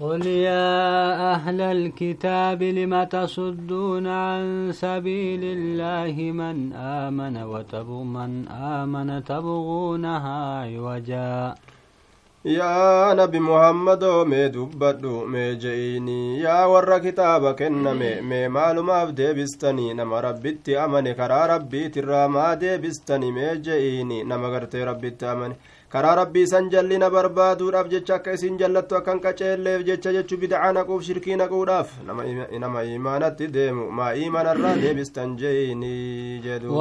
قل يا أهل الكتاب لم تصدون عن سبيل الله من آمن وتبغ من آمن تبغونها عوجا؟ يا نبي محمد مي دبد مي جئيني يا ور كتابك كن مي مي معلوم عبدي بستني نما ربيت أمني كرا ربي ترى ما دي مي جئيني نما ربيت أمني karaa rabbii isan jallina barbaaduudhaaf jecha akka isin jallattu akkan qaceelleef jecha jechu bidacaa naquuf shirkii naquudhaaf nama imaanatti deemu maa imanarraa deebistan je'iini jedhu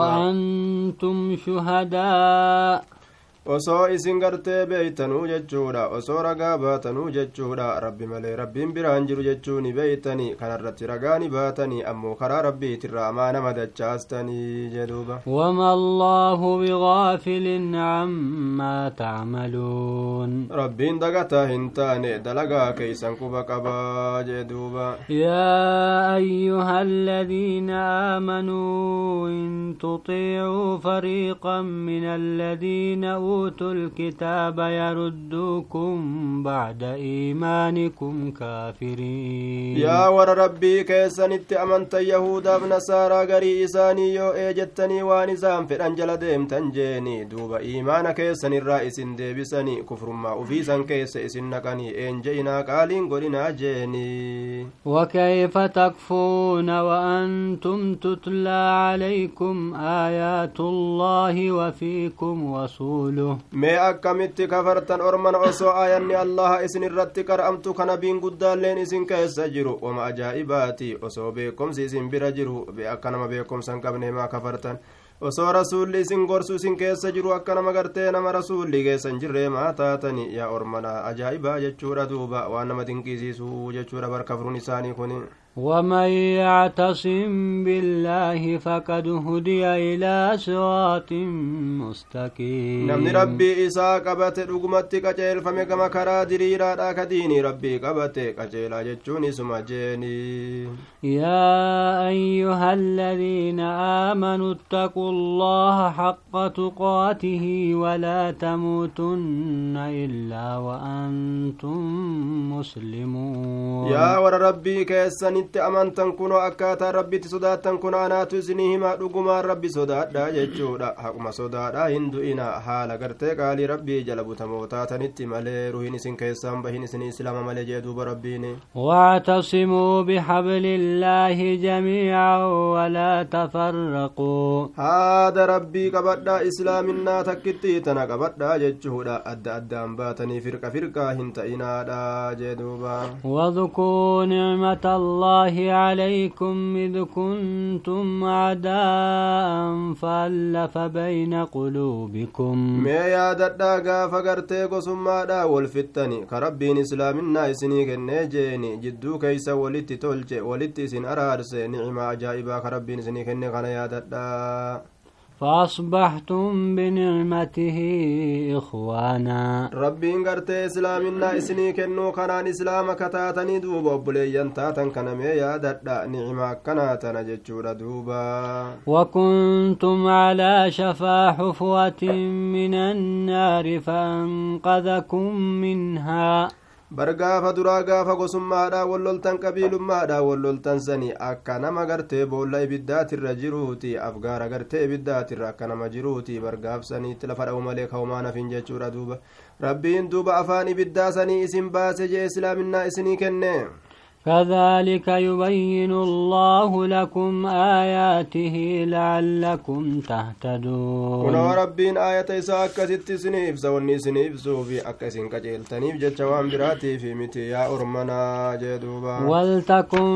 osoo isin gartee beeytanuu jechuudha osoo ragaa baatanuu jechuudha rabbi malee rabbiin biraan jiru jechuuni beeytanii kanarratti ragaani baatanii ammoo karaa rabbiitirra amaa nama dachaastanii jedhuuba wama allaahu bigaafilin cammaa tacmaluun rabbiin dagataa hin taane dalagaa keeysan quba qabaa jedhuuba yaa ayyuha aladiina aamanuu in tuطiicuu fariiqan min aladiina أوتوا الكتاب يردوكم بعد إيمانكم كافرين. يا ور ربي كيسن أمنت يهودا بنصارى غري إساني يو إيجتني وانسان في أنجل ديم تنجيني. دوب إيمان كيسن الرئيس ديبسني كفر ما أفيسا كيس إسن نقني إنجينا قالين قلنا جيني وكيف تكفون وأنتم تتلى عليكم آيات الله وفيكم رسوله؟ Mee akkamitti kafartan orman osoo aayanni allaha isin irratti qar'amtu kanabiin guddaalleen isin keessa jiru? Wama ajaa'ibaati. Osoo beekomsi isin bira jiru akka nama beekomsan qabne maa kafartan? Osoo rasuulli isin gorsu isin keessa jiru akka nama gartee nama rasuulli keessan jirree maa taatani? Yaa ormana ajaa'ibaa jechuudha duuba. Waan nama dinqisiisu jechuudha barkafruun isaanii kun ومن يعتصم بالله فقد هدي إلى صراط مستقيم. نمني ربي إسا قبت رقمت قجيل فمقم كرا دريرا راك ديني ربي قبت قجيل جتشوني سمجيني. يا أيها الذين آمنوا اتقوا الله حق تقاته ولا تموتن إلا وأنتم مسلمون. يا ور ربي كيسني itti amantan kunoo akkaataa rabbitti sodaattan kun anaatu isinii himaa dhugumaan rabbi sodaadha jechuudha haquma sodaadha hin du'ina haala gartee qaalii rabbii jala butamoo taatanitti malee ruhin isin keessaan bahin isinii islaama malee jee duuba rabbiin واعتصموا بحبل الله جميعا ولا تفرقوا هذا ربي قبدا اسلامنا تكتي تنا قبدا جچودا ادى ادان باتني فرقه فرقه هنت انادا جدوبا واذكروا نعمة الله الله عليكم إذ كنتم أعداء فألف بين قلوبكم. ما يا ددا غافا غرتي قسمادا والفتني. كربين إسلامنا إسني كنجيني جدو كيس ولتي تولجي. ولتي سن أرارسي نعمة عجائبا. كربين إسني كني كان يا ددا فأصبحتم بنعمته إخوانا. ربين قرت إسلامنا إسني كنو كنان إسلام كتاتني دوبا بليان تاتن كنمي يا ددا نعمة كناتنا جتشورا دوبا. وكنتم على شفا حفوة من النار فأنقذكم منها. Bar gaafa duraa gaafa gosummaadha walloltan qabiilummaadha walloltan sani akka nama gartee boolla ibiddaatirra jiruuti afgaara gartee ibiddaatirra akka nama jiruuti bar gaafsaniitti lafa dha'u malee kaumaan hafin jechuudha duuba rabbiin duuba afaan ibiddaa sanii isin baase jee islaaminaa isinii kenne كذلك يبين الله لكم آياته لعلكم تهتدون. كنا ربين آية إساء أكست سنيف سوني سنيف سوفي أكسين كجيل تنيف جتشوان براتي في متي يا أرمنا جدوبا. ولتكن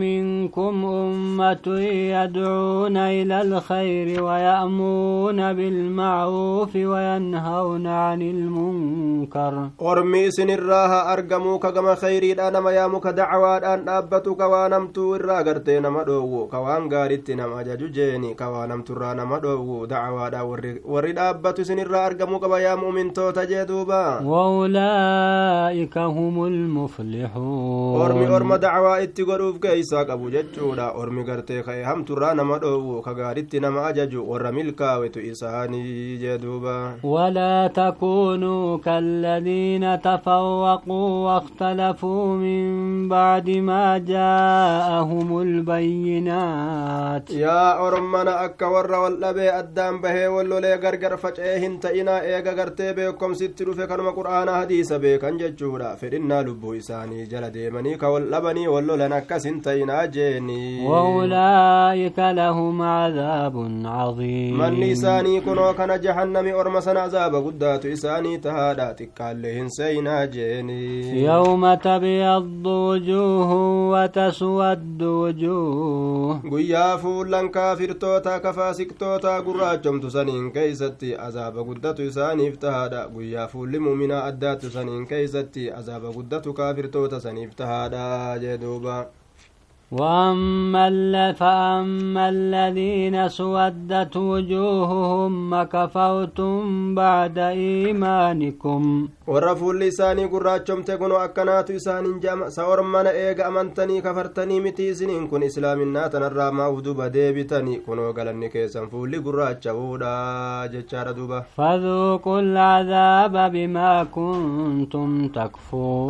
منكم أمة يدعون إلى الخير ويأمرون بالمعروف وينهون عن المنكر. أرمي سن الراها أرقموك كما خيري أنا ما يامك دعوة dacwaadhaan dhaabbatu ka waan hamtuu irraa gartee nama dhoowwu ka waan gaaritti nama ajaju jeeni ka waan hamturraa nama dhoowwu dacwaadhaan warri dhaabbatu isin irraa argamuu qaba yaa mu'mintoota jee duuba waulaa'ika humu lmuflixuun ormi orma dacwaa itti godhuuf keeysaa qabu jechuudha ormi gartee ka'e hamturraa nama dhoowwu ka gaaritti nama ajaju warra milkaawetu isaanii jee duuba ولا تكونوا كالذين تفوقوا واختلفوا من بعد ما جاءهم البينات. يا أرمنا أكا ور والأبي أدام به واللولي غرغر فجأة انت إنا إيغا غرتي بيكم ستر في كنما قرآن حديث بيكن ججورا. فإنا لبو إساني جل ديمني كواللبني واللولن أكس انت إنا جيني. وأولئك لهم عذاب عظيم. من إساني كنو كان جهنم أرمسنا عذاب قدات إساني تهادا تكالهن سينا جيني. يوم تبيض وجوه وتسود وجوه guyyaa fuullan kaafirtoota kafaasiqtoota gurraachomtu saniin keeysatti azaaba guddatu isaaniif tahaadha guyyaa fuulli muminaa addaattu saniin keeysatti azaaba guddatu kaafirtoota saniif tahaadha jee duuba وأما فأما الذين سودت وجوههم كفرتم بعد إيمانكم gurraachomte kunoo akkanaatu isaaniin jama sa ormana eega amantanii kafartanii miti isiniin kun islaaminaa tanarraa maa'uf duba deebitanii kunoo galanni keessan fuulli gurraacha'uudha jechaadha duba فذوقوا العذاب بما كنتم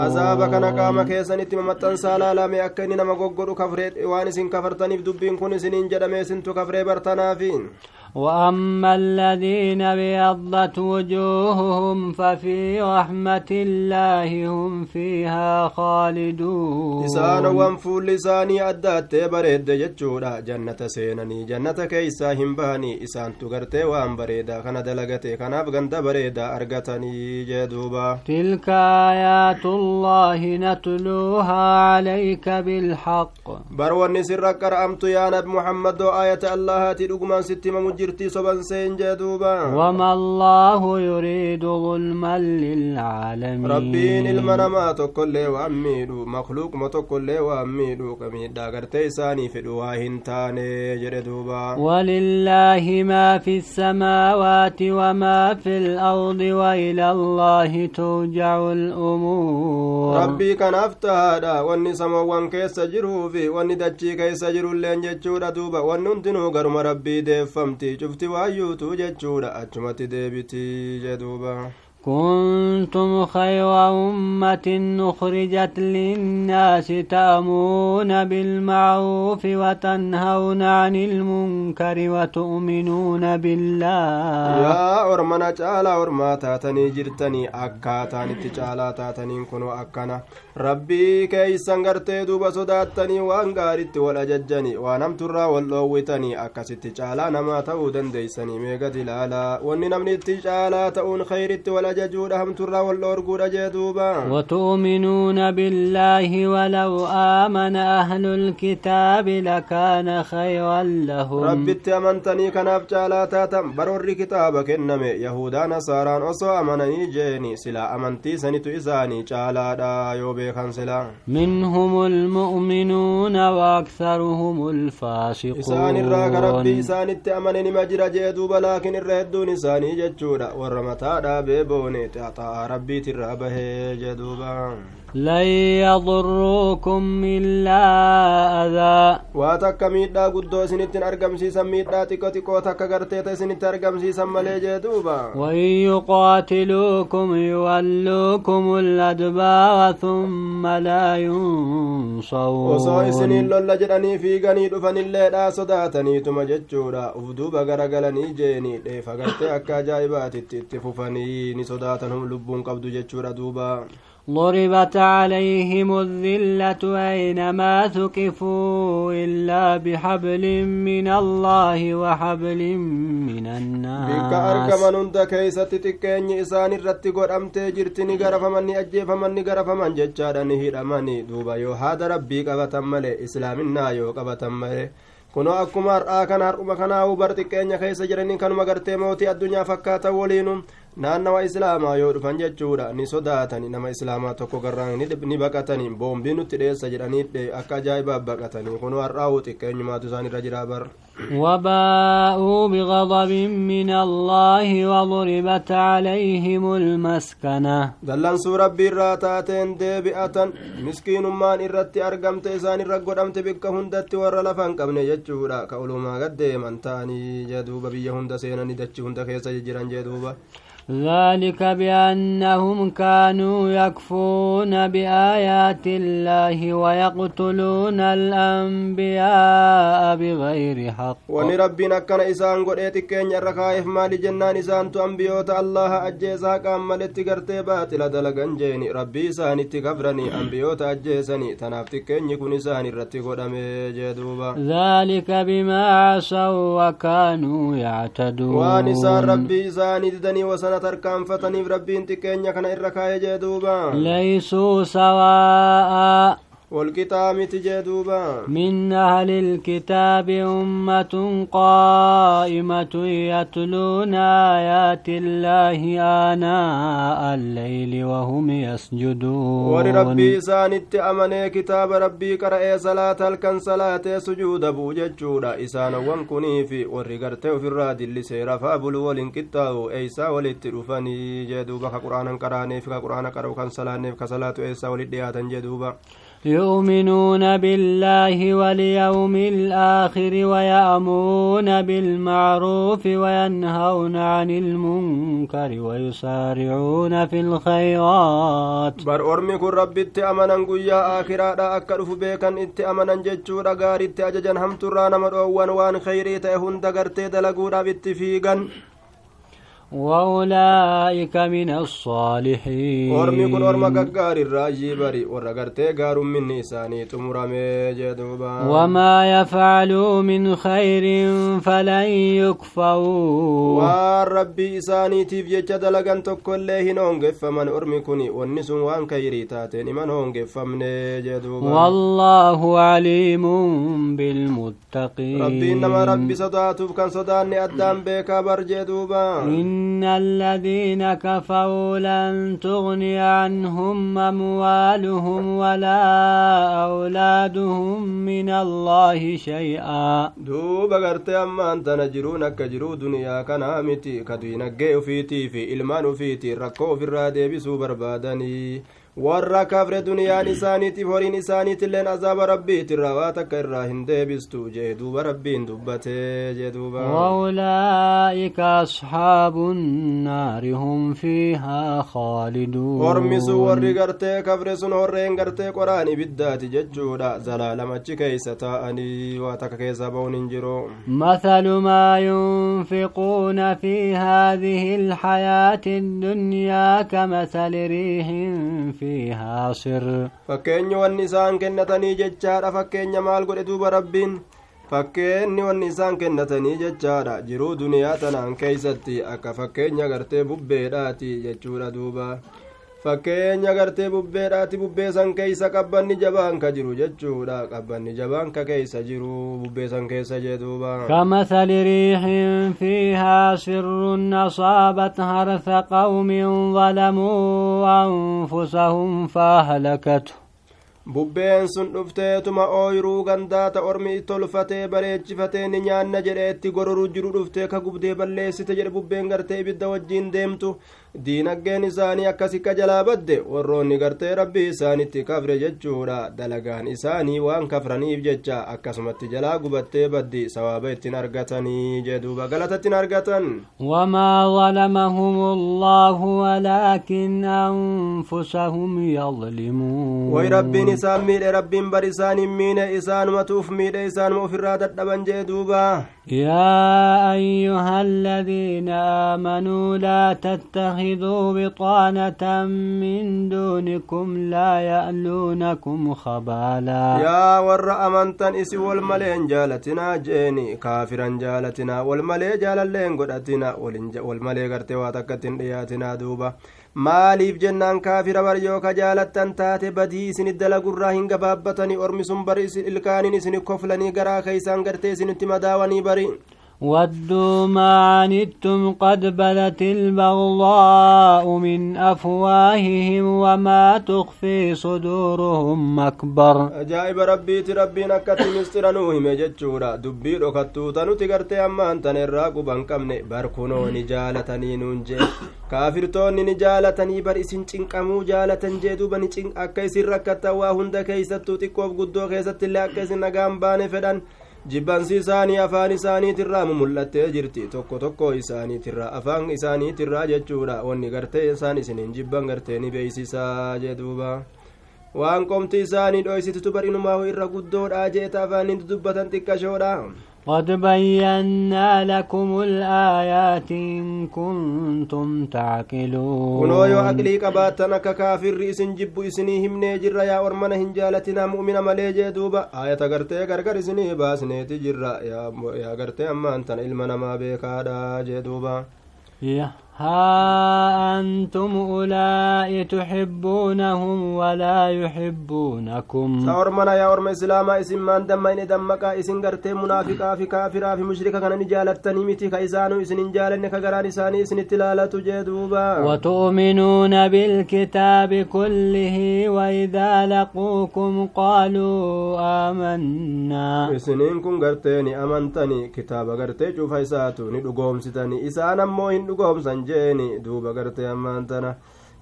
azaaba kana qaama keessanitti mamaxxansaa laalame akka inni nama goggodhu kafree waan isin kafartaniif dubbiin kun isiniin jedhame isintu kafree bartanaafiin وأما الذين بيضت وجوههم ففي رحمة الله هم فيها خالدون إسان وانفول لساني أدات بريد جتشورا جنة سينني جنة كيسا همباني إسان تغرت وان بريدا خنا دلغت خنا بغند بريدا أرغتني جدوبا تلك آيات الله نتلوها عليك بالحق بروني سرقر أمت يا نب محمد آية الله تدقمان ستما مجر soban seen jee duuba وما الله يريد ظلما للعالمين rabbiin ilma namaa tokkollee waan miidhu makluuquma tokkollee waan miidhu ka miidhaa gartee isaanii fedhu waa hin taane jedhe duuba ولله ما في السماوات وما في الأرض وإلى الله ترجع الأمور rabbii kanaaf tahaadha wanni samoowwan keessa jiruu fi wanni dachii keessa jirulleen jechuudha duuba wanni hundinuu garuma rabbii deeffamti cufti waayyuutu jechuudha achumatti deebitii jedhuuba كنتم خير أمة أخرجت للناس تأمون بالمعروف وتنهون عن المنكر وتؤمنون بالله. يا أرمانا تعالى أرما تاتني جرتني أكا تاني تشالا تاتني كن أكانا ربي كي سنغرت دوبا صداتني وانغارت ولا ججني وانام ترى واللوتني أكا تشالا نما تودن ديسني. ميغا دلالا ونم تشالا تأون خيرت ولا ajajuudha hamturraa wal dhoorguudha jee duuba وتؤمنون بالله ولو آمن أهل الكتاب لكان خيرا لهم rabbitti amantanii kanaaf caalaa taatan baroorri kitaaba kenname yahudaa nasaaraan osoo amananii jeeni silaa amantii sanitu isaanii caalaadha yoo beekan silaa منهم المؤمنون وأكثرهم isaan irraa ka rabbii الفاسقون isaanitti amane nima jira jee duuba laakin irra hedduun isaanii jechuudha warra mataa dhaabee boone xaxaa rabbiitirraa bahee jee duuba لن يضروكم إلا أذى. واتك ميدا قدو سنتين أرقم سيسم ميدا تكو تكو تكا قرتيت سنتين أرقم سيسم مليجة دوبا وإن يقاتلوكم يولوكم الأدبى ثم لا ينصرون. وصو سنين لولا في غني دفن اللي صداتني تم افدوبا غرقلني جيني. إيه دي أكا جايبات تتففني نصداتنهم لبون قبض جتشورا دوبا. ضربت عليهم الذلة أينما ثقفوا إلا بحبل من الله وحبل من الناس. بك أرك من انت كيسة تكيني إسان الرتقور أم تجرتني غرف مني أجيف مني غرف من ججار نهير مني دوبا. يو هذا ربي قبط إسلام النايو قبط kuno akkuma har'aa kan har'uma kanaa hubarti keenya keessa jiranii kanuma gartee mootii addunyaa fakkaata naannawa islaamaa yoo dhufan jechuudha ni sodaatani nama islaamaa tokko garraan ni baqatanii boombii nutti dheessa jedhanii akka ajaa'ibaaf baqatanii kun har'aa'uu xiqqeenyumaatu isaan irra jiraa bar وباءوا بغضب من الله وضربت عليهم المسكنة دلان سورة ربي الراتاتين ديبئة مسكين مان إرتي أرقمت إسان الرقودمت بك هندت ور لفن قبن ججورا كأولوما قد من تاني جدوب بي هند سينا ندتش هند كيس ججران جدوبا ذلك بأنهم كانوا يكفون بآيات الله ويقتلون الأنبياء بغير حق. وني ربنا كان إسان قد إتكين يرخائف مال جنان إسان تنبيوت الله أجيسا كان ملت قرتي باتل دلقن جيني ربي إسان اتكفرني أنبيوت أجيسني تنافتكين يكون إسان قدامي جدوبا ذلك بما عصوا وكانوا يعتدون. وان إسان ربي إسان ددني kana irra kaa'ee jee duuba laysuu sawaa'a والكتاب تجدوبا من أهل الكتاب أمة قائمة يتلون آيات الله آناء الليل وهم يسجدون. ولربي سانت أمني كتاب ربي قرأ صلاة الكن صلاة سجود بوججودا إسان وانكني في ورقرته في الراد اللي سيرا فأبل ولنكتاو إيسا ولترفني جدوبا. قرآنا قرآني في قرآن قرأ كان صلاة في صلاة إيسا ولدياتا جدوبا. يؤمنون بالله واليوم الآخر ويأمرون بالمعروف وينهون عن المنكر ويسارعون في الخيرات. بر أرمي كن ربي اتأمنا قيا آخرا أكا بيكا اتأمنا ججورا غار اتأججا هم ترانا مدعوان وان خيري تأهن دقرتي دلقونا باتفيقا وأولئك من الصالحين. ورمي كن ورما ققار الراجي بري ورقرتي قار من نساني تمرمي جدوبا وما يفعلوا من خير فلن يكفوا والربي إساني تيف جيجا دلقان تكولي هنونغف من أرمي كني والنسون وان كيري تاتين من هونغف من جدوبا والله عليم بالمتقين. ربي إنما ربي صداتوف كان صداني أدام بيكا برجدوبا إن الذين كفروا لن تغني عنهم أموالهم ولا أولادهم من الله شيئا. دوبا غرتي أما أنت نجرون أكجرو دنيا كان متي كدوين فيتي في إلمان فيتي ركو في الرادي بسو بربادني. Warra kafre duniyaan isaaniitiif horiin isaaniitilleen azaaba rabbiitirraa waa takka irraa hin deebistu jee duuba rabbiin dubbatee jee duuba waulaa'ika asxaabu nnaari hum fiihaa khaaliduun hormi sun warri gartee kafre sun horreen gartee qoraan ibiddaati jechuudha zalaalamachi keeysa taa'anii waa takka keessaa ba'uun hin jiru مثل ما ينفقون في هذه الحياة الدنيا كمثل ريح في wanni isaan kennatanii jechaadha fakkeenya maal godhe duuba rabbiin fakkeenni wanni isaan kennatanii jechaadha jiruu duniyaa tanaan keeysatti akka fakkeenya gartee bubbeedhaati jechuudha duuba fakkeenya gartee bubbeedhaati bubbee san keeysa qabbanni jabaan ka jiru jechuudha. Qabbanni jabaan ka keeysa jiru bubbee san keessa jedhuuba kamasali riixin fiihaa sirrun asaabat harsa qawmin zalamuu anfusahum faahlakatu bubbeen sun dhufteetuma ooyiruu gandaata ormi tolfatee bareechifatee ni nyaanna jedheetti gororuu jiru dhuftee ka gubdee balleessite jedhe bubbeen gartee ibidda wajjiin deemtu. Diinaggeen isaanii akkasi ka jalaa badde warroonni gartee rabbii isaanitti kafre jechuudha dalagaan isaanii waan kafraniif jecha akkasumatti jalaa gubattee baddi sawaaba ittiin argatanii jeduuba galata ittiin argatan وما ظلمهم الله ولكن أنفسهم يظلمون way rabbiin isaan miidhe rabbiin bar isaan hin miine isaanumatuuf miidhe isaanuma ofirraa dadhaban jee duuba يا أيها الذين آمنوا لا تتخذوا بطانة من دونكم لا يألونكم خبالا jaalatinaa jeeni kaafiran jaalatinaa wal malee jaalallee hin godhatina wal malee gartee waa takkatti hin dhiyaatinaa duuba maaliif jennaan kaafira bar yoo ka jaalattan taate badii isinit dalagurraa hin gabaabbatanii ormi sun bar ilkaaniin isinit koflanii garaa keeysaan gartee isinitti madaawanii bari ودوا ما عنتم قد بلت البغضاء من أفواههم وما تخفي صدورهم أكبر. أجائب ربي تربينا كتي مستر نوهي مجتشورا دبي لكتو تنو تغرتي أما أنت نراغو بانكم نباركونو نجالة نينون جي كافر توني نجالة نيبر إسن چنك مو جالة جي دوبا نچنك أكيس ركتا واهند كيستو تكوف قدو كيستي لأكيس نغام باني jibbansi isaanii afaan isaaniitirraa mumul'attee jirti tokko tokko isaaniitirraa afaan isaaniitirraa jechuudha wanni gartee isaan isiniin jibban gartee ni beeysisaa jee duuba waan qomti isaanii dhoysititu barinumaa irra guddoodha jeeta afaaniin dubbatan xiqqashoodha قد بينا لكم الآيات إن كنتم تعقلون كنو يو أقلي قباتنا ككافر إسن جب إسني همني جرى يا ورمنا هنجالتنا مؤمنا ملي دوبا آية غرتي غرغر إسني باسني تجرى يا غرتي أما أنتن إلمنا ما بيكادا جدوبا Yeah. ها أنتم أولئك تحبونهم ولا يحبونكم. سأرمنا يا أرم إسلاما إسم من دم إن دمكا إسن غرتي منافقا في كافرا في مشركا كان نجالتني متي كإسانو إسن جالن كغران إساني إسن التلالة جدوبا وتؤمنون بالكتاب كله وإذا لقوكم قالوا آمنا. إسنين كن غرتيني أمنتني كتاب غرتي شوف إساتو ندقوم ستني إسانا موين دقوم سنج jeeni duuba gartee ammaan tana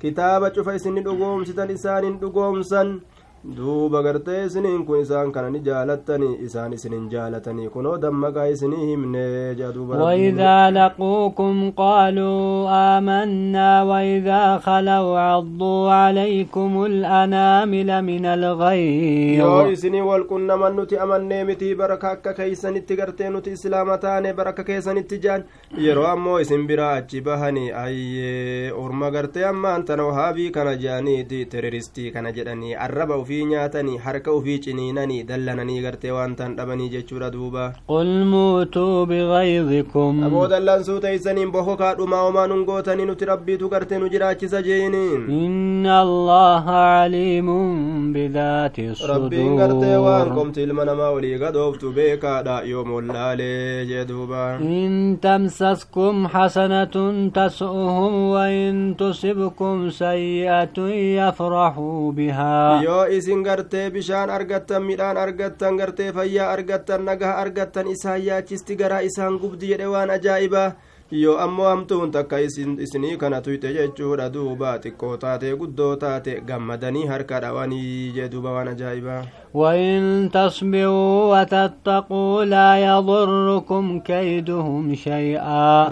kitaaba cufa isinni dhugoomsitan isaanin dhugoomsan duuba gartee isiniin kun isaan kana ni jaalattanii isaan isinin jaalatanii kunoo dammaqaa isinii himne وإذا لقوكم قالوا آمنا وإذا خلوا عضوا عليكم الأنامل من الغيظ yoo isinii wal qunnaman nuti amannee miti baraka akka keeysanitti gartee nuti islaama taane baraka keessanitti jaan yeroo ammoo isin biraa achi bahanii ayyee orma gartee ammaan tana wahaabii kana jaaniiti teroristii kana jedhanii arraba ufii ufii nyaatanii harka ufii ciniinanii dallananii gartee waan tan dhabanii jechuudha duuba qul muutuu bigaydikum aboo dallansuu teeysaniin bokokaa dhumaa homaa nun gootanii nuti rabbiitu gartee nu jiraachisa jeeniin inna allaha caliimun bidaati rabbiin gartee waan qomti ilma namaa walii gadooftu beekaadha yoo mollaalee jee duuba in tamsaskum xasanatun tas'uhum wain tusibkum sayyi'atun yafraxuu bihaa yoo isin gartee bishaan argattan midhaan argattan gartee fayyaa argattan nagaha argattan isaan yaachisti garaa isaan gubdi jedhe waan ajaa'ibaa yoo ammoo hamtuun takka isinii kana tuyxe jechuudha duuba xiqqoo taate guddoo taate gammadanii harka dhawanii jee duuba waan ajaa'ibaa وإن تصبروا وتتقوا لا يضركم كيدهم شيئا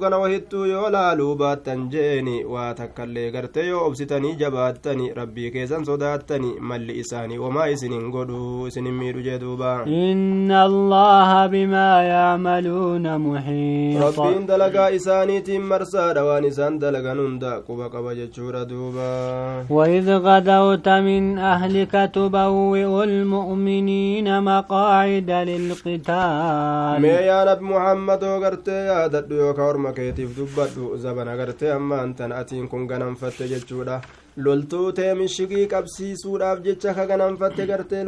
kana wahittuu yoo laaluu baattan jeeni waa takkallee gartee yoo obsitanii jabaattani rabbii keessan sodaattani malli isaanii womaa isinin godhu isinin miidhu jee duuba إن الله بما يعملون محيط المحيط ربين دلقا إساني تمرسا روان إسان دلقا نندا قبا قبا جچورا دوبا. وإذ غدوت من أهلك تبوئ المؤمنين مقاعد للقتال. مي يا نبي محمد وقرت في دلو يوكور مكيتف دوبا زبنا قرت أما أنت نأتين كن غنم فتجچورا loltootee mishigii qabsiisuudhaaf jecha kaganaanfatte gartee.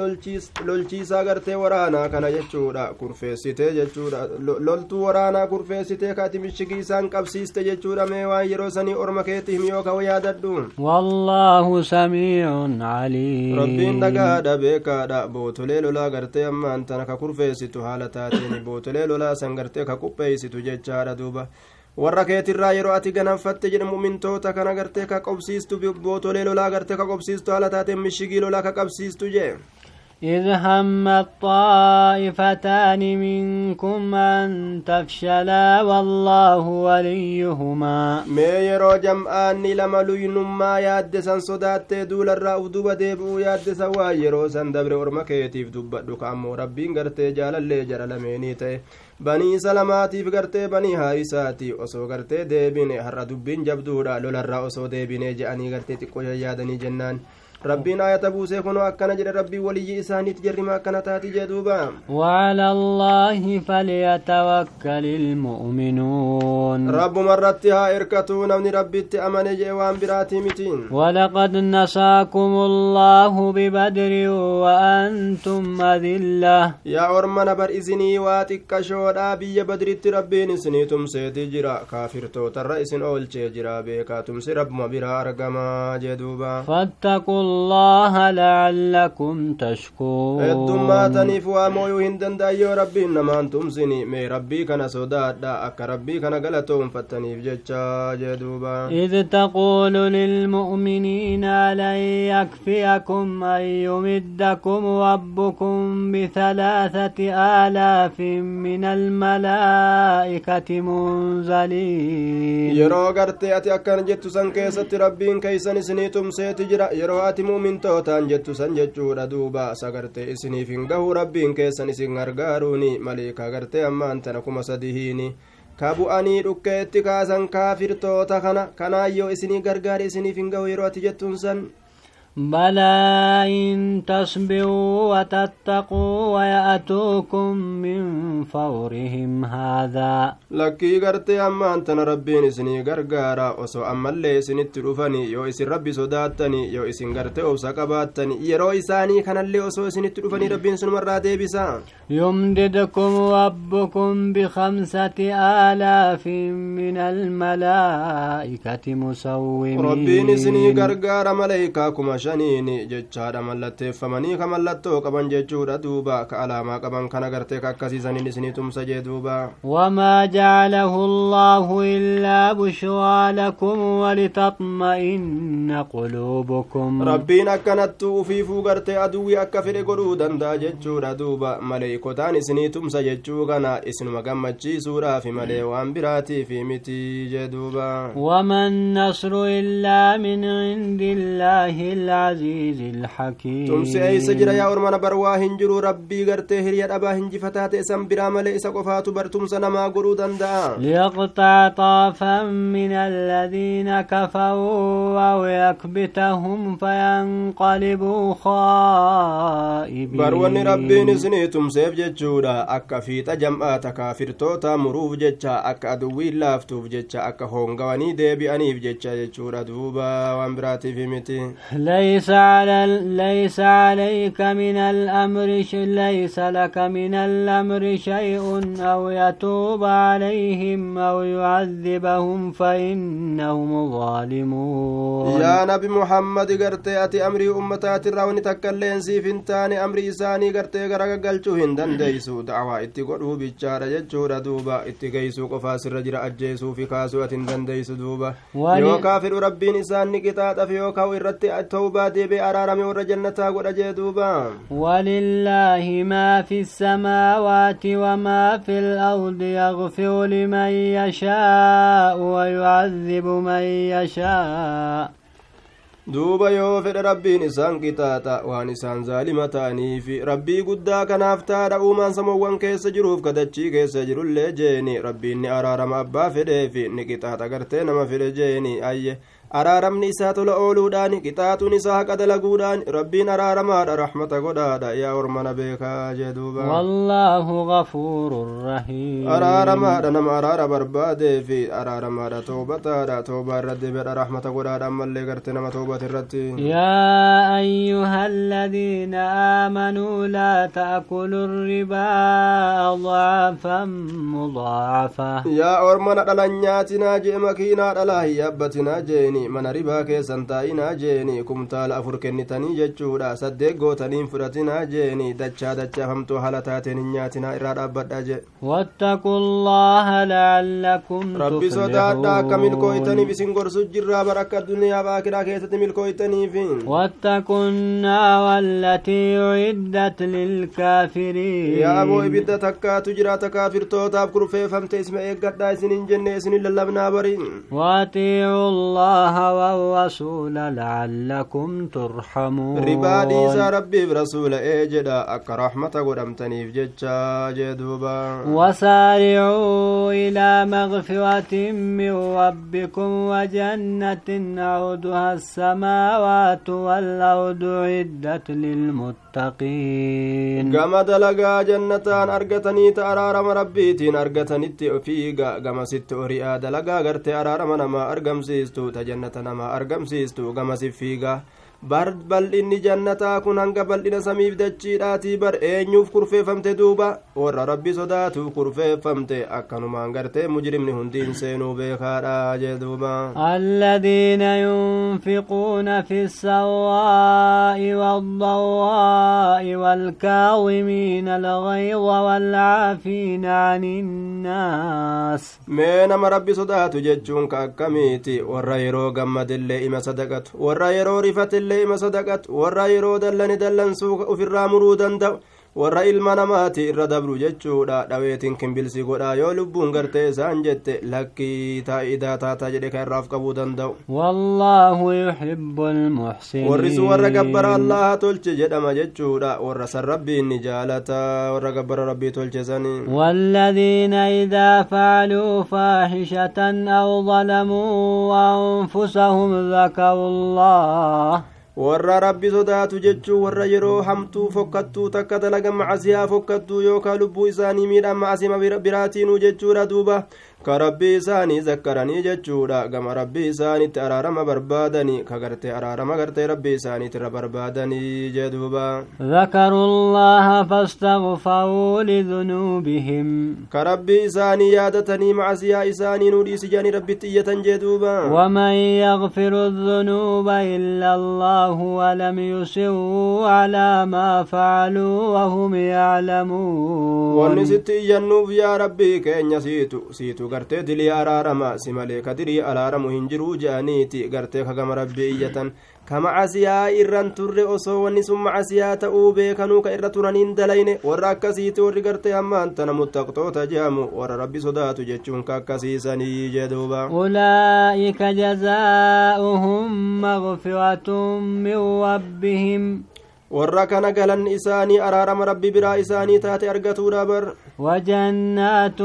Kurfeessitee kaati mishigii isaan qabsiiste jechuudha mee waan yeroo sanii orma keetti him yoo kawa yaadadhu والله سميع عليم rabbiin dhagaadha beekaadha bootolee lolaa gartee ammaan tana ka kurfeessitu haala taateen bootolee lolaa san gartee ka qupheeysitu jechaadha duuba warra keetirraa yeroo ati gananfatte jedhe mumintoota kana gartee ka qobsiistu bootolee lolaa gartee ka qobsiistu haala taateen mishigii lolaa ka qabsiistu jee إذ هم الطائفتان منكم أن تفشلا والله وليهما luynummaa yaaddesan sodaattee duularraa uf duba deebi'uu yaaddesan waa yeroo san dabre orma keetiif dubbadhu ka ammoo rabbiin gartee jaalallee jara lameenii ta'e banii salamaatiif gartee banii haarisaati osoo gartee deebine har'a dubbiin jabduudha lolarraa osoo deebine je'anii gartee xiqqoo yaadanii jennaan buusee kunoo akkana jedhe rabbiin waliyyii isaaniit jarrima akkana taati jee duuba وعلى الله فليتوكل المؤمنون haa irkatuu namni rabbitti amane jee waan biraatii mitiin ولقد نصاكم الله ببدر وأنتم أذلة bar isinii waa xiqqashoodhaa biyya badritti rabbiin isinii tumseeti jira kaafirtootarra isin oolchee jira beekaa tumsi rabbuma biraa argamaa jee duuba فاتقوا الله لعلكم تشكرون. آدم ماتني فوا مو هندن دا يا ربي انما أنتم سني مي ربي كان سودا دا اك ربي كان غلطون فتني فجتا جدوبا إذ تقول للمؤمنين الا يكفيكم ان يمدكم ربكم بثلاثه الاف من الملائكه منزلين. يروغرتي اتي اكن جتو ربي كيسن سنيتم سيتجرا يروات yeroo ati muumintootaan jettu san jechuudha duuba sagartee isiniif hin gahu rabbiin keessan isin gargaaruuni maliikaa gartee ammaan tana kuma sadihiini ka bu'anii dhukkeetti kaasan kaafirtoota kana kanaayyoo isinii gargaare isiniif hin gahu yeroo ati jettuun san بلى إن تصبروا وتتقوا ويأتوكم من فورهم هذا. لكي قرت أما أنت ربين سني قرقارا وسو أما اللي سني تلوفني يو إسن ربي سوداتني يو إسن قرت أو سكباتني يرو إساني خان اللي وسو سني تلوفني ربين سن مرة ديبسا يمددكم ربكم بخمسة آلاف من الملائكة مسومين. ربين سني قرقارا ملايكاكم أشاء shaniini jechaadha mallatteeffamanii ka mallattoo qaban jechuudha duuba ka alaamaa qaban kana gartee ka akkasiisaniin isinii tumsa jee duuba وما جعله الله إلا بشرى لكم ولتطمئن قلوبكم rabbiin akkanattu ufiifuu gartee aduwwi akka fedhe godhuu danda'a jechuudha duuba maleeykotaan isinii tumsa jechuu kana isinuma gammachiisuudhaafi malee waan biraatiifi miti jee duuba وما النصر إلا من عند الله العزيز الحكيم ormana bar waa hin jiru rabbii gartee hiriya dhabaa hinjifataa ta'e san biraa malee isa qofaatu bar tumsa namaa godhuu danda'a ليقطع طرفا من الذين كفروا أو يكبتهم فينقلبوا خائبين bar wanni rabbiin isinii tumseef jechuudha akka fiixa jam'aata kaafirtoota muruuf jecha akka aduwwiin laaftuuf jecha akka hoongawanii deebi'aniif jecha jechuudha duuba waan biraatiif miti ليس على ليس عليك من الأمر ليس لك من الأمر شيء أو يتوب عليهم أو يعذبهم فإنهم ظالمون. يا نبي محمد قرت أتي أمري أمتات الرون تكلين سيف انتاني أمري ساني قرت قرق قلتو هندن ديسو دعوة اتقره بيتشار ججور دوبا اتقيسو قفاس الرجر أجيسو في كاسوة دن ديسو دوبا يوكا في ربي نساني كتات في يوكا ويرتي أتوب duuba deebi'ee araarame warra jannataa godha jee duuba. Walillaahi maa fi samaawaati wamaa fi lardi yagfiru liman wayu wayucazibu man yashaa' duuba yoo fedhe rabbiin isaan qixaaxa waan isaan zaalima ta'aniif rabbii guddaa kanaaf taadha uumaan samoowwan keessa jiruuf kadachii keessa jirullee jeeni. Rabbiin ni araarama abbaa fedheefi ni qixaaxa gartee nama fedhe jeeni. Ayye araaramni isaa tola ooluudhaan qixaaxuun isaa haqa dalaguudhaan rabbiin araaramaadha rahmata godhaadha yaa ormana beekaa jee duuba والله غفور رحيم araaramaadha nama araara barbaadeefi araaramaadha toobataadha toobaa irra deebiidha rahmata godhaadha ammallee gartee nama toobate irratti يا أيها الذين آمنوا لا تأكلوا الربا أضعافا مضاعفة yaa ormana dhalan nyaatinaa jee makiinaa dhalaa hin yaabbatinaa jeeni mana ribaa keessan taa'inaa jeeni kumtaala afur kennitanii jechuudha saddeet gootaniin fudhatinaa jeeni dachaa dachaafamtuu haala taateen hin nyaatinaa irraa dhaabbadha je واتقوا الله لعلكم rabbi sodaadha akka milkooytaniif isin gorsu jirraa bar akka addunyaa baakiraa keessatti milkooytaniif واتقوا النار التي أعدت للكافرين kaafirtootaaf kurfeeffamte isma eeggadhaa isinin jenne isinin lallabnaa bariin وأطيعوا الله الله والرسول لعلكم ترحمون. ربا ديسا ربي برسول إيجدا أك رحمة قدمتنيف ججا جدوبا. وسارعوا إلى مغفرة من ربكم وجنة عودها السماوات والأرض عدت للمتقين. كما دلقا جنتان أرقتني تأرارم ربيتين أرقتني فيقا كما ست أريئا دلقا غرتي أرارم نما أرقم سيستو تجنة. نما أرقم سيستو كما سفيقا bar bal'inni jannataa kun hanga bal'ina samiif dachiidhaatii bar eenyuuf kurfeeffamte duuba warra rabbi sodaatuuf kurfeeffamte akkanumaan gartee mujrimni hundiin seenuu beekaadha jee duuba الذين ينفقون في السراء والضراء والكاظمين الغيظ والعافين عن الناس mee nama rabbi sodaatu jechuun ka akkamiiti warra yeroo gammadillee ima sadaqatu warra yeroo rifatillee illee ima sadaqatu warra yeroo dallani dallansuu ufirraa muruu danda'u warra ilma namaati irra dabru jechuudha dhaweetiin kimbilsi godhaa yoo lubbuun gartee isaan jette lakkii taa'idaa taataa jedhe kan irraaf qabuu danda'u wallaahu yuhibbu almuxsiniin warri sun warra gabbara allaha tolche jedhama jechuudha warra san rabbiin ni jaalata warra gabbara rabbii tolche sanii والذين إذا فعلوا فاحشة أو ظلموا أنفسهم ذكروا الله warra rabbi sodaatu jechuu warra yeroo hamtuu fokkattuu takka dalaga macasiyaa fokkattuu yookaa lubbuu isaanii miidhan macasima biraatiinuu jechuudha duuba ka rabbii isaanii zakkaranii jechuudha gama rabbii isaanitti araarama barbaadanii ka gartee araarama gartee rabbii isaaniitti irra barbaadanii jee duuba ذكروا الله فاستغفروا لذنوبهم ka rabbii isaanii yaadatanii macasiyaa isaanii nuu dhiisi jedhanii rabbitti iyyatan jee duuba ومن يغفر الذنوب إلا الله ولم يصروا على ما فعلوا وهم يعلمون wanni sitti iyyannuuf yaa rabbii keenya siitu siitu gartee dilii araarama si malee ka dirii araaramu hin jiruu je'aniiti gartee ka gama rabbii iyyatan ka macasiyaa irran turre osoo wanni sun macasiyaa ta'uu beekanuu ka irra turaniin dalayne warra akkasiiti warri gartee ammaan tana muttaqtoota jehamu warra rabbi sodaatu jechuun ka akkasiisanii jeduuba أولئك جزاؤهم مغفرة من ربهم warra kana galan isaanii araarama rabbi biraa isaanii taate argatuudha bar وجنات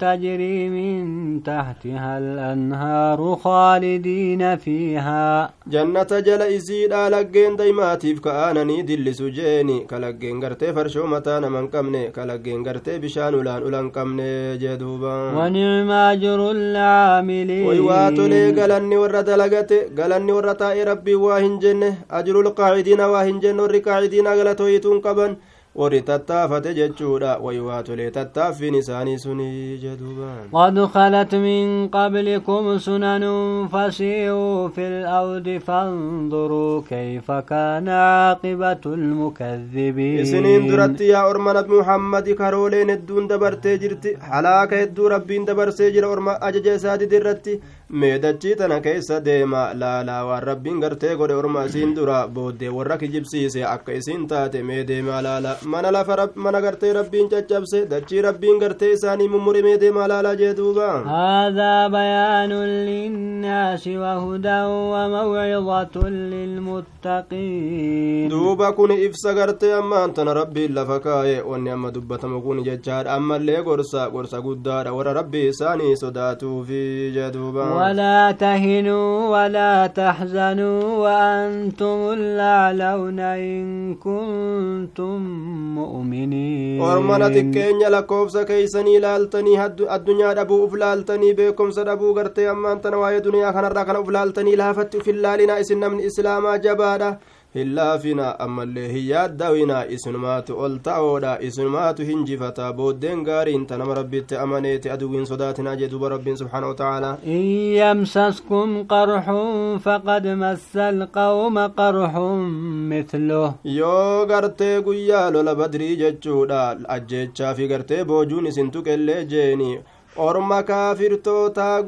تجري من تحتها الأنهار خالدين فيها jannata jala isiidha laggeen daymaatiif ka'aananii dillisu jeeni ka laggeen gartee farshoo mataa naman qabne ka laggeen gartee bishaan ulaan ulan qabne jee duuba ونعم أجر العاملين way waa tolee galanni warra dalagate galanni warra taa'e rabbii waa hin jenne ajrul qaacidiina waa hin jenne warri qaacidiina galatoyituun qaban warri tattaafate jechuudha way waa tolee tattaaffiin isaanii suni jeduuba قد خلت من قبلكم سنن فسيروا في الأرض فانظروا كيف كان عاقبة المكذبين isiniin duratti yaa orma nabi muhammadi karooleen hedduun dabartee jirti halaaka hedduu rabbiin dabarsee jira orma ajaja isaatiti irratti meedachii tana keessa deema laalaa waan rabbiin gartee godhe orma isiin dura booddee warra kijibsiise akka isiin taate mee deemaa laala mana lafa mana gartee rabbiin caccabse dachii rabbiin gartee isaanii mummure mee deemaa laalaa jee duuba هذا بيان للناس وهدى وموعظة للمتقين duuba kun ibsa gartee ammaan tana rabbiin lafa kaa'e wanni amma dubbatamu kun jechaadha ammallee gorsa gorsa guddaadha warra rabbii isaanii sodaatuufi jee duuba ولا تهنوا ولا تحزنوا وأنتم الأعلون إن كنتم مؤمنين. ورمنا تكين يلقوب سكيسني لالتني الدنيا ربو أفلالتني بكم سربو غرتي أمان تنوايا دنيا خنرا خنو أفلالتني لها في اللالنا إسنا من إسلاما جبادة هلا فينا أما اللي هي داوينا إسنمات أولتا أولا إسنمات هنجفتا بودين غارين تنم ربي تأمنيت أدوين صداتنا جدوب برب سبحانه وتعالى إن يمسسكم قرح فقد مس القوم قرح مثله يو غرتي قيال لبدري جتشودا أجتشا في غرتي بوجوني سنتوك اللي جيني orma kaafirtootaa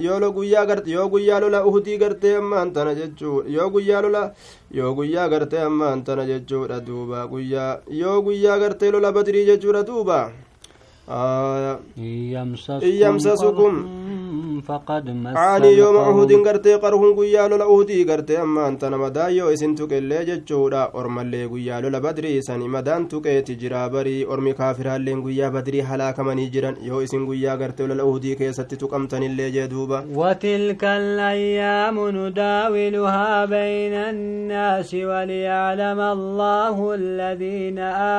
yoo guyyaa garte yoo guyyaa lola uhudii gartee ammaan tana jechuudha yoo guyyaa lola yoo guyyaa gartee ammaan tana jechuudha duuba guyyaa yoo guyyaa gartee lola badrii jechuudha duuba يمسسكم فقد مس عاني يوم القوم. قرتي قرهم قيا لولا أهودي قرتي أما أنت نمدا يو إسن تقلي جتشودا أرمالي قيا لولا بدري سني مدان تقيتي جرا بري. أرمي كافر هالين قيا بدري هلاك مني جران يو إسن قيا قرتي لولا أهودي كيستي تقمتني اللي جدوبا. وتلك الأيام نداولها بين الناس وليعلم الله الذين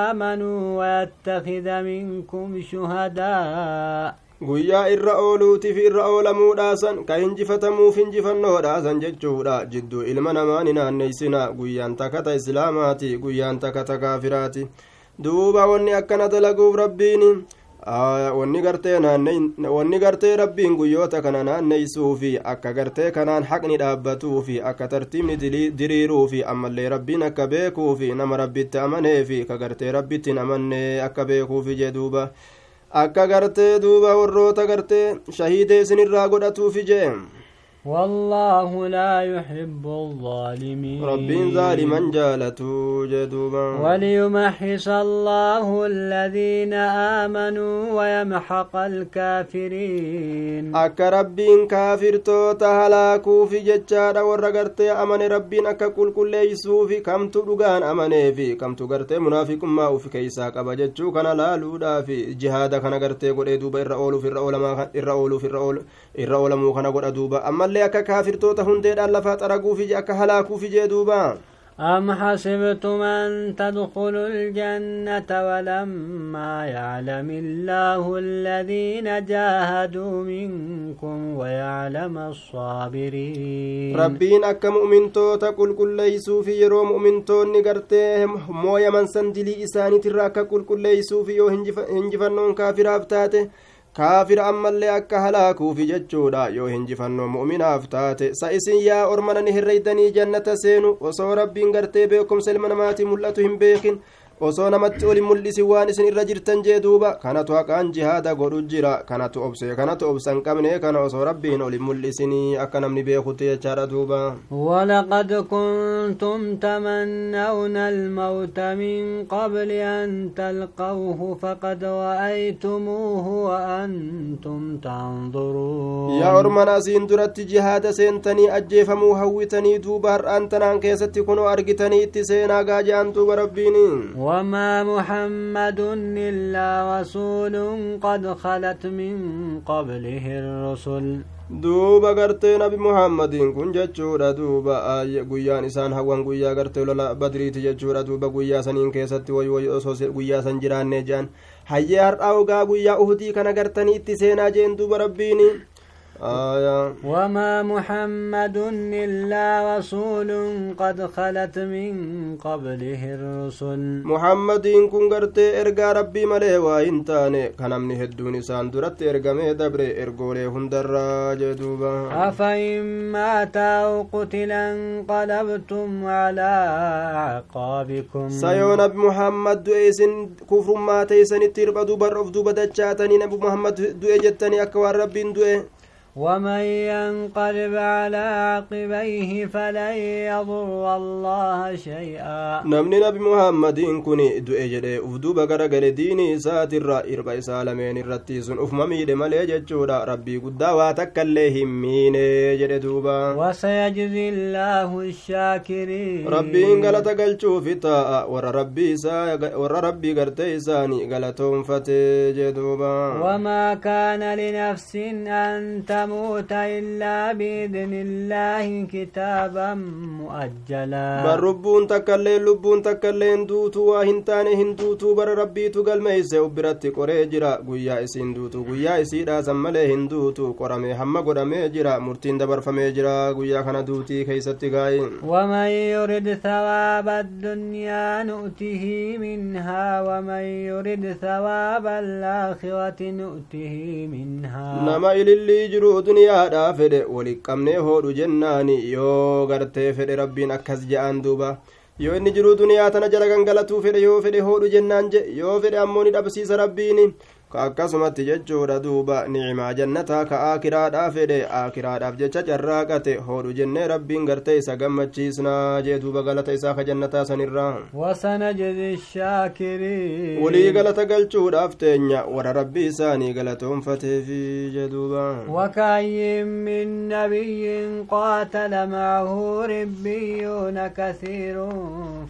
آمنوا ويتخذ منكم شهداء. Guyyaa irra ooluutiif irra oolamuudhaasan ka hinjifatamuuf injifannoodhaasan jechuudha. Jidduu ilma namaa ni naanneysina guyyaan takata islaamaati guyyaan takata kaafiraati. Duuba wanni akkana dalaguuf rabbiin wanni gartee rabbiin guyyoota kana naanneysuufi akka gartee kanaan haqni dhaabbatuufi akka tartiibni diriiruufi ammallee rabbiin akka beekuufi nama rabbitti amaneefi ka gartee rabbitti hin amanne akka beekuufi jee duuba akka gartee duuba warroota gartee shahiidee isinirraa godhatuufi jee والله لا يحب الظالمين. رب ظالما جالت جدوبا. وليمحص الله الذين آمنوا ويمحق الكافرين. أك رب كافر توتا هلاكو في جتشارا ورقرت أمن ربي نكا كل كل يسوفي كم تبقان أمن في كم تقرت منافق ما في كيسا كبا جتشوك أنا لا لودا في جهادا كان قرت قد أدوبا إرأولو في الرأول ما في الرأول إرأولو مو كان قد أدوبا. أما ammallee akka kaafirtoota hundeedhaan lafaa xaraguufi akka halaakuufi jee duuba أم حسبتم أن تدخلوا الجنة ولما يعلم الله الذين جاهدوا منكم ويعلم الصابرين rabbiin akka mu'mintoota qulqulleeysuufi yeroo mu'mintoonni gartee mooyaman san dilii isaaniitirra akka qulqulleeysuufi yoo hinjifa- hinjifannoon kaafiraaf taate kaafira ammallee akka halaakuufi jechuudha yoo hinjifannoo mu'minaaf taate sa isin yaa ormanani herreeydanii jannata seenu osoo rabbiin gartee beekumsa ilma namaatii mul'atu hin beekin osoo namatti oli mul'isi waan isin irra jirtan jee duuba kanatu haqaan jihaada godhu jira kanatu obse kanatu obsan qabne kana osoo rabbiin oli mul'isinii akka namni beekutti jechaadha duuba ولقد كنتم تمنون الموت من قبل أن تلقوه فقد رأيتموه وأنتم تنظرون asiin duratti jihaada seentanii ajjeefamuu hawwitanii duuba har'aan tanaan keessatti kunoo argitanii itti seenaa gaaja'an duuba rabbiin وما محمد إلا رسول قد خلت من قبله الرسل nabi muhammadiin kun jechuudha duuba ayya guyyaan isaan hawwan guyyaa gartee lola badriiti jechuudha duuba guyyaa saniin keessatti way way osoo se- guyyaa san jiraannee jean hayyee har'aa ogaa guyyaa uhudii kana gartanii itti seenaa jeen duuba rabbiin آية. وما محمد إلا رسول قد خلت من قبله الرسل. محمد إن كن إرقى ربي مليه وإن تاني كان من هدون ساندرت إرقى ميدبر إرقى لهم دراجة دوبا. أفإن ماتا قتلا قلبتم على عقابكم سيون أبي محمد دوئيسن كفر ماتيسن التربة دوبا رفضو بدتشاتني نبو محمد دوئيجتني أكوار ربي دوئي ومن ينقلب على عقبيه فلن يضر الله شيئا. نمني نبي محمد إن دو إجري أفدو بقر قل ديني سات الرأي إربع سالمين الرتيس أفممي ملي ربي قد واتك اللهم مين إجري دوبا وسيجزي الله الشاكرين ربي إن قل فتاء ور ربي سا ور ربي قرتي جدوبا وما كان لنفس أن تم أموت إلا بإذن الله كتابا مؤجلا. بربون تكالي لبون تكالي اندوتو وهنتاني هندوتو بر ربي تقل ميسي وبرت قريجرا قويا اسي اندوتو قويا اسي دا هندوتو قرمي هم قرمي جرا مرتين دبر فميجرا قويا خنا دوتي كيستي قاي ومن يرد ثواب الدنيا نؤته منها وما يرد ثواب الآخرة نؤته منها. نما إلي اللي جرو jiru duniyaadhaa fedhe walitti qabnee hoodhu jennaani yoo gartee fedhe rabbiin akkas je'an duuba yoo inni jiruu duniyaa tana jala gangalatuu fedhe yoo fedhe hoodhu jennaan je yoo fedhe ammoo ni dhabsiisa rabbiin akkasumatti jechuudha duuba nicimaa jannataa ka aakiraadhaa fedhe aakiraadhaaf jecha carraaqate hoodhu jennee rabbiin gartee isa gammachiisnaa jee duuba galata isaa ka jannataa sanirraa wasanajzi shaakiriin walii galata galchuudhaaf teenya warra rabbii isaanii galatoonfateefi jee duuba وكاين من نبي قاتل معه ربيون كثير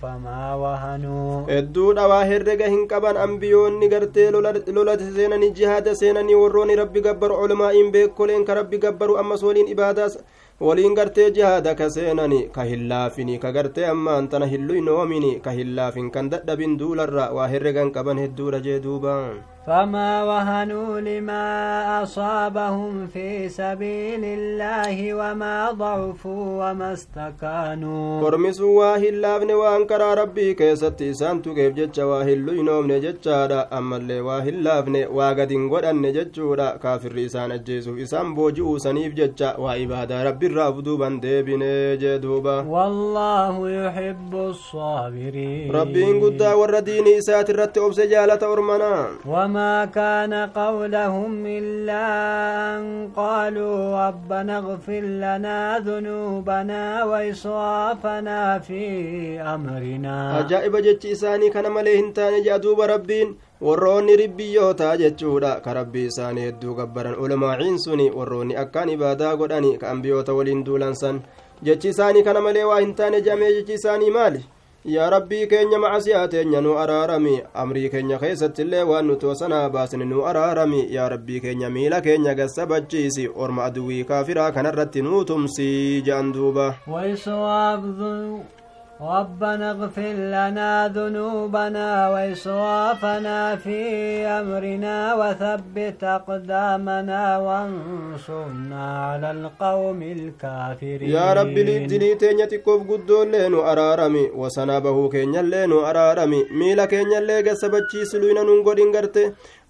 فما وهنوا hedduudha waa herrega hin qaban ambiyoonni gartee lolate seenanii jihaada seenanii warroonni rabbi gabbaru culamaa'iin beekoleen ka rabbi gabbaru ammas waliin ibaadaa waliin gartee jihaada ka seenani ka hin laafini ka gartee ammaan tana hin luynoomini ka hin laafin kan dadhabin duularra waa herregan qaban hedduudha jee duuba فما وهنوا لما أصابهم في سبيل الله وما ضعفوا وما استكانوا. قرمس واه الله ابن وانكر ربي كيستي سانتو كيف جتش واه اللي نوم نجتشارا أما اللي واه الله ابن واقد انقر أن نجتشورا كافر ريسان الجيسو إسان بوجو سنيف جتش وعبادة ربي الرابدو بندي بنجدوبا والله يحب الصابرين ربي انقدى ورديني سات الرت أبسجالة ورمنا وما كان قولهم إلا أن قالوا ربنا اغفر لنا ذنوبنا وإسرافنا في أمرنا isaanii kana malee hin taane jedha duuba rabbiin warroonni ribbiyyoota jechuudha ka rabbii isaanii hedduu gabbaran ulamaaciin suni warroonni akkaan ibaadaa godhani ka ambiyoota waliin duulansan jechi isaanii kana malee waa hin taane jedhamee jechi isaanii maali yaa rabbii keenya macasiyaa teenya nu araarami. Amrii keenya keessatti illee waan nuti wasanaa baasne nu araarami. Yaa rabbii keenya miila keenya gassabachiisi orma aduwii kaafiraa kanarratti nuu tumsii je'an duuba ربنا اغفر لنا ذنوبنا وإسرافنا في أمرنا وثبت أقدامنا وانصرنا على القوم الكافرين dilii teenya xiqqoof guddoollee nu araarami wasanaa bahuu keenyallee nu araarami miila keenyallee gassabachiisi luyna nun godhin garte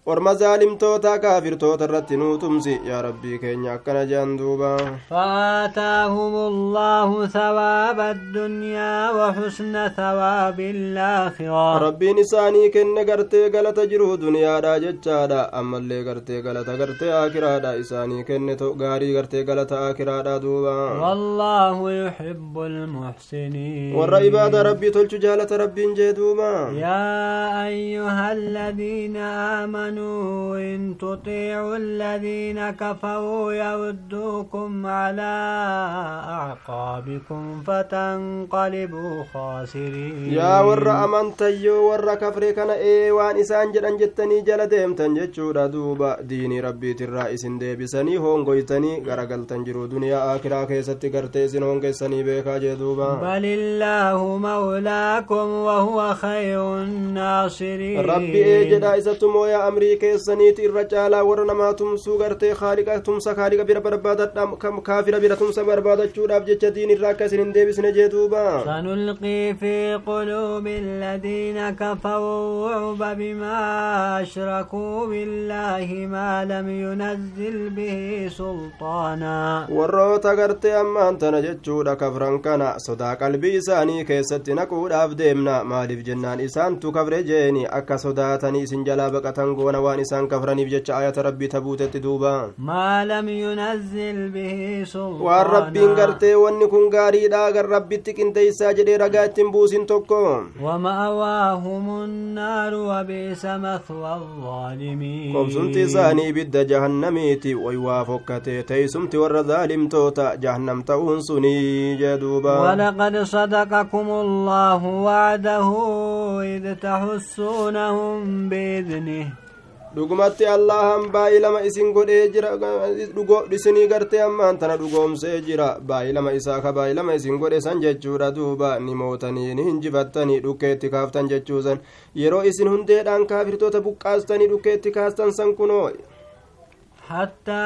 orma zaalimtoota kaafirtoota irratti nuu tumsi yaa rabbii keenya akkana jean duuba فآتاهم الله ثواب الدنيا وحسن ثواب الآخرة rabbiin isaanii kenne gartee galata jiru duniyaadha jechaadha ammallee gartee galata gartee aakiraadha isaanii kenne to gaarii gartee galata aakiraadha duuba والله يحب المحسنين warra ibaada rabbii tolchu jaalata rabbiin jee duuba يا أيها الذين آمنوا إن تطيعوا الذين كفروا يردوكم على أعقابكم فتنقلبوا خاسرين يا ور أمنت يو ور كفر كان إيوان إسان جدن جتني جلدهم تنجد دوبا ديني ربي ترائي دي بسني هون قويتني غرقل تنجرو دنيا آكرا كيستي كرتيزن هون كيساني بيكا جدوبا بل الله مولاكم وهو خير الناصرين. ربي إيجد إسا تمو أمر amrii keessaniiti irra caalaa warra namaa tumsuu gartee kaaliqa tumsa kaaliqa bira barbaadadha kaafira bira tumsa barbaadachuudhaaf jecha diin irraa akka isin hin deebisne jee duuba سنلقي في قلوب الذين كفروا الرعب بما أشركوا بالله ما لم ينزل به سلطانا warroota gartee ammaan tana jechuudha kafran kana sodaa qalbii isaanii keessatti naquudhaaf deemna maaliif jennaan isaantu kafre jeeni akka sodaatanii isin jalaa baqatan goona waan isaan kafraniif jecha ayata rabbii tabuutetti duuba ما لم ينزل به سلطانا waan rabbiin gartee wanni kun gaariidha gar rabbitti qinteeysaa jedhee ragaa ittiin buusin tokko ومأواهم النار وبئس مثوى الظالمين qobsumti isaanii ibidda jahannamiiti waywaa fokkatee teeysumti warra zaalimtoota jahannam ta'uun sunii jee duuba ولقد صدقكم الله وعده إذ تحسونهم بإذنه dhugumatti allahan baay'ilama isin godhee jira isinii gartee ammaan tana dhugoomsee jira baay'ilama isaa ka baay'ilama isin godhe san jechuudha duuba ni mootanii ni hinjifattanii dhukkeetti kaaftan jechuusan yeroo isin hundeedhaan kaafirtoota buqqaastanii dhukkeetti kaastan san kunoo حتى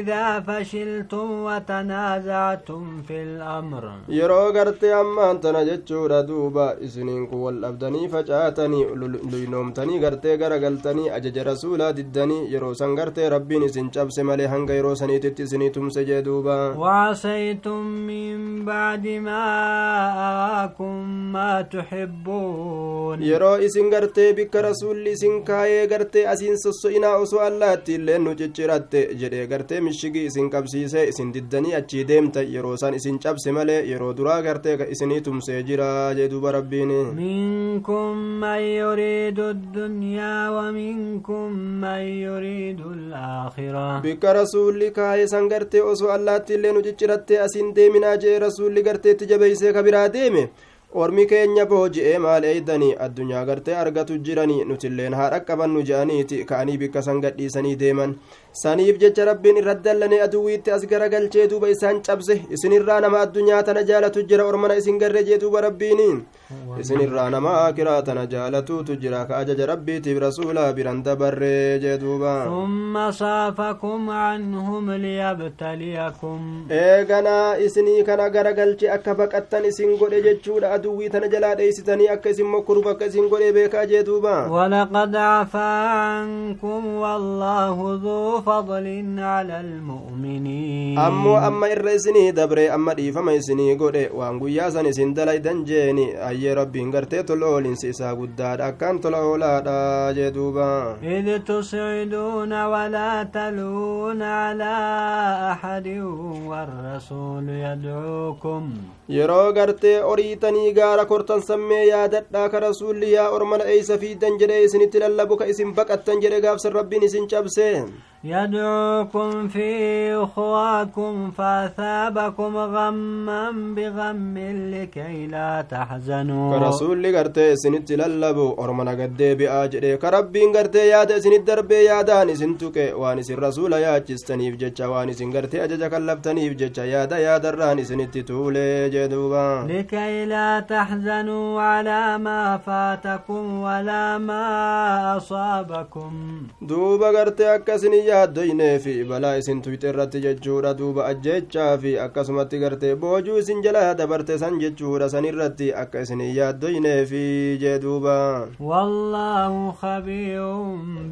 إذا فشلتم وتنازعتم في الأمر. يروغرت أما أنت نجتش ردوبا إسنين قوال أبدني فجاتني لينومتني غرتي غرغلتني أجج رسولا ددني يروسن غرتي ربي نسن چبس مليه هنگ يروسن تتسنيتم سجدوبا وعصيتم من بعد ما آكم ما تحبون. يرو إسن غرتي بك رسول إسن كاي غرتي أسين سسئنا أسوال لا تلين نجتش cicciratte jedhee gartee mishigii isin qabsiisee isin diddanii achii deemta yeroo san isin cabse malee yeroo duraa gartee isinii tumsee jira jee duba rabbiin منكم من يريد الدنيا ومنكم من يريد الآخرة bikka rasuulli kaayee san gartee osoo allaatti illee nu cicciratte asiin deeminaa jee rasuulli gartee itti jabeeysee ka biraa deeme ormi keenya booji'ee maal eeydanii addunyaa gartee argatu jiranii nutilleen haa dhaqqabannu je'aniiti ka'anii bikka san gadhiisanii deeman saniif jecha rabbiin irra dallanee aduwwiitti as gara galchee duuba isaan cabse isin irraa nama addunyaa tana jaalatu jira ormana isin garre jee duuba rabbiin isinirraa nama aakiraa tana jaalatuutu jira ka ajaja rabbiitiif rasuulaa biran dabarree jee duuba. Umma saafakum anhum liyabtaliyakum. Eeganaa isinii kana gara galchee akka baqattan isin godhe jechuudha aduwwii tana jalaa dheeysitanii akka isin mokkuruuf akka isin godhe beekaa jee duuba. Walaqad cafaa ankum wallaahu dhuufa فضل على المؤمنين ammoo amma irra isinii dabre amma dhiifama isinii godhe waan guyyaa san isin dalaydan jeeni ayyee rabbiin gartee tola oolinsi isaa guddaadha akkaan tola oolaadha jee duuba إذ تصعدون ولا تلون على أحد والرسول يدعوكم yeroo gartee oriitanii gaara kortan sammee yaadadhaa ka rasuulli yaa ormana eeysa fiidan jedhee isinitti lallabu ka isin baqattan jedhe gaafsan rabbiin isin cabse يدعوكم في أخواكم فأثابكم غما بغم لكي لا تحزنوا. كرسول لغرتي سنت تلالبو أرمنا قد بآجره كربين غرتي ياد سنت درب يادان سنتك وانس الرسول يا جستني فجتش وانس غرتي أجج كلبتني فجتش ياد ياد الران سنت تولي جدوبا. لكي لا تحزنوا على ما فاتكم ولا ما أصابكم. دوبا غرتي أكسني yaaddoynee fi balaa isin tuyxe irratti jechuudha duuba ajjechaa fi akkasumatti gartee boojuu isin jala dabarte san jechuudha san irratti akka isin yaaddoynee fi jee duuba والله خبير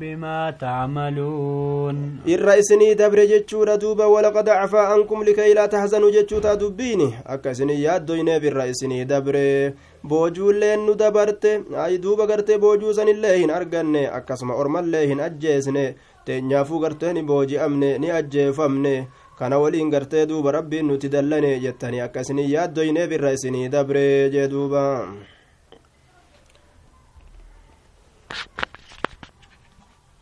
بما تعملون irra isinii dabre jechuudha duuba walaqad cafaa ankum likay laa tahzanuu jechuuta dubbiini akka isinii yaaddoyneef irra isinii dabre boojuulleen nu dabarte ay duuba gartee boojuu sanillee hin arganne akkasuma ormallee hin ajjeesne teenyaafuu gartee ni booji'amne ni ajjeefamne kana waliin gartee duuba rabbiin nuti dallane jettanii akka isinii yaaddoynee birra isinii dabree jee duuba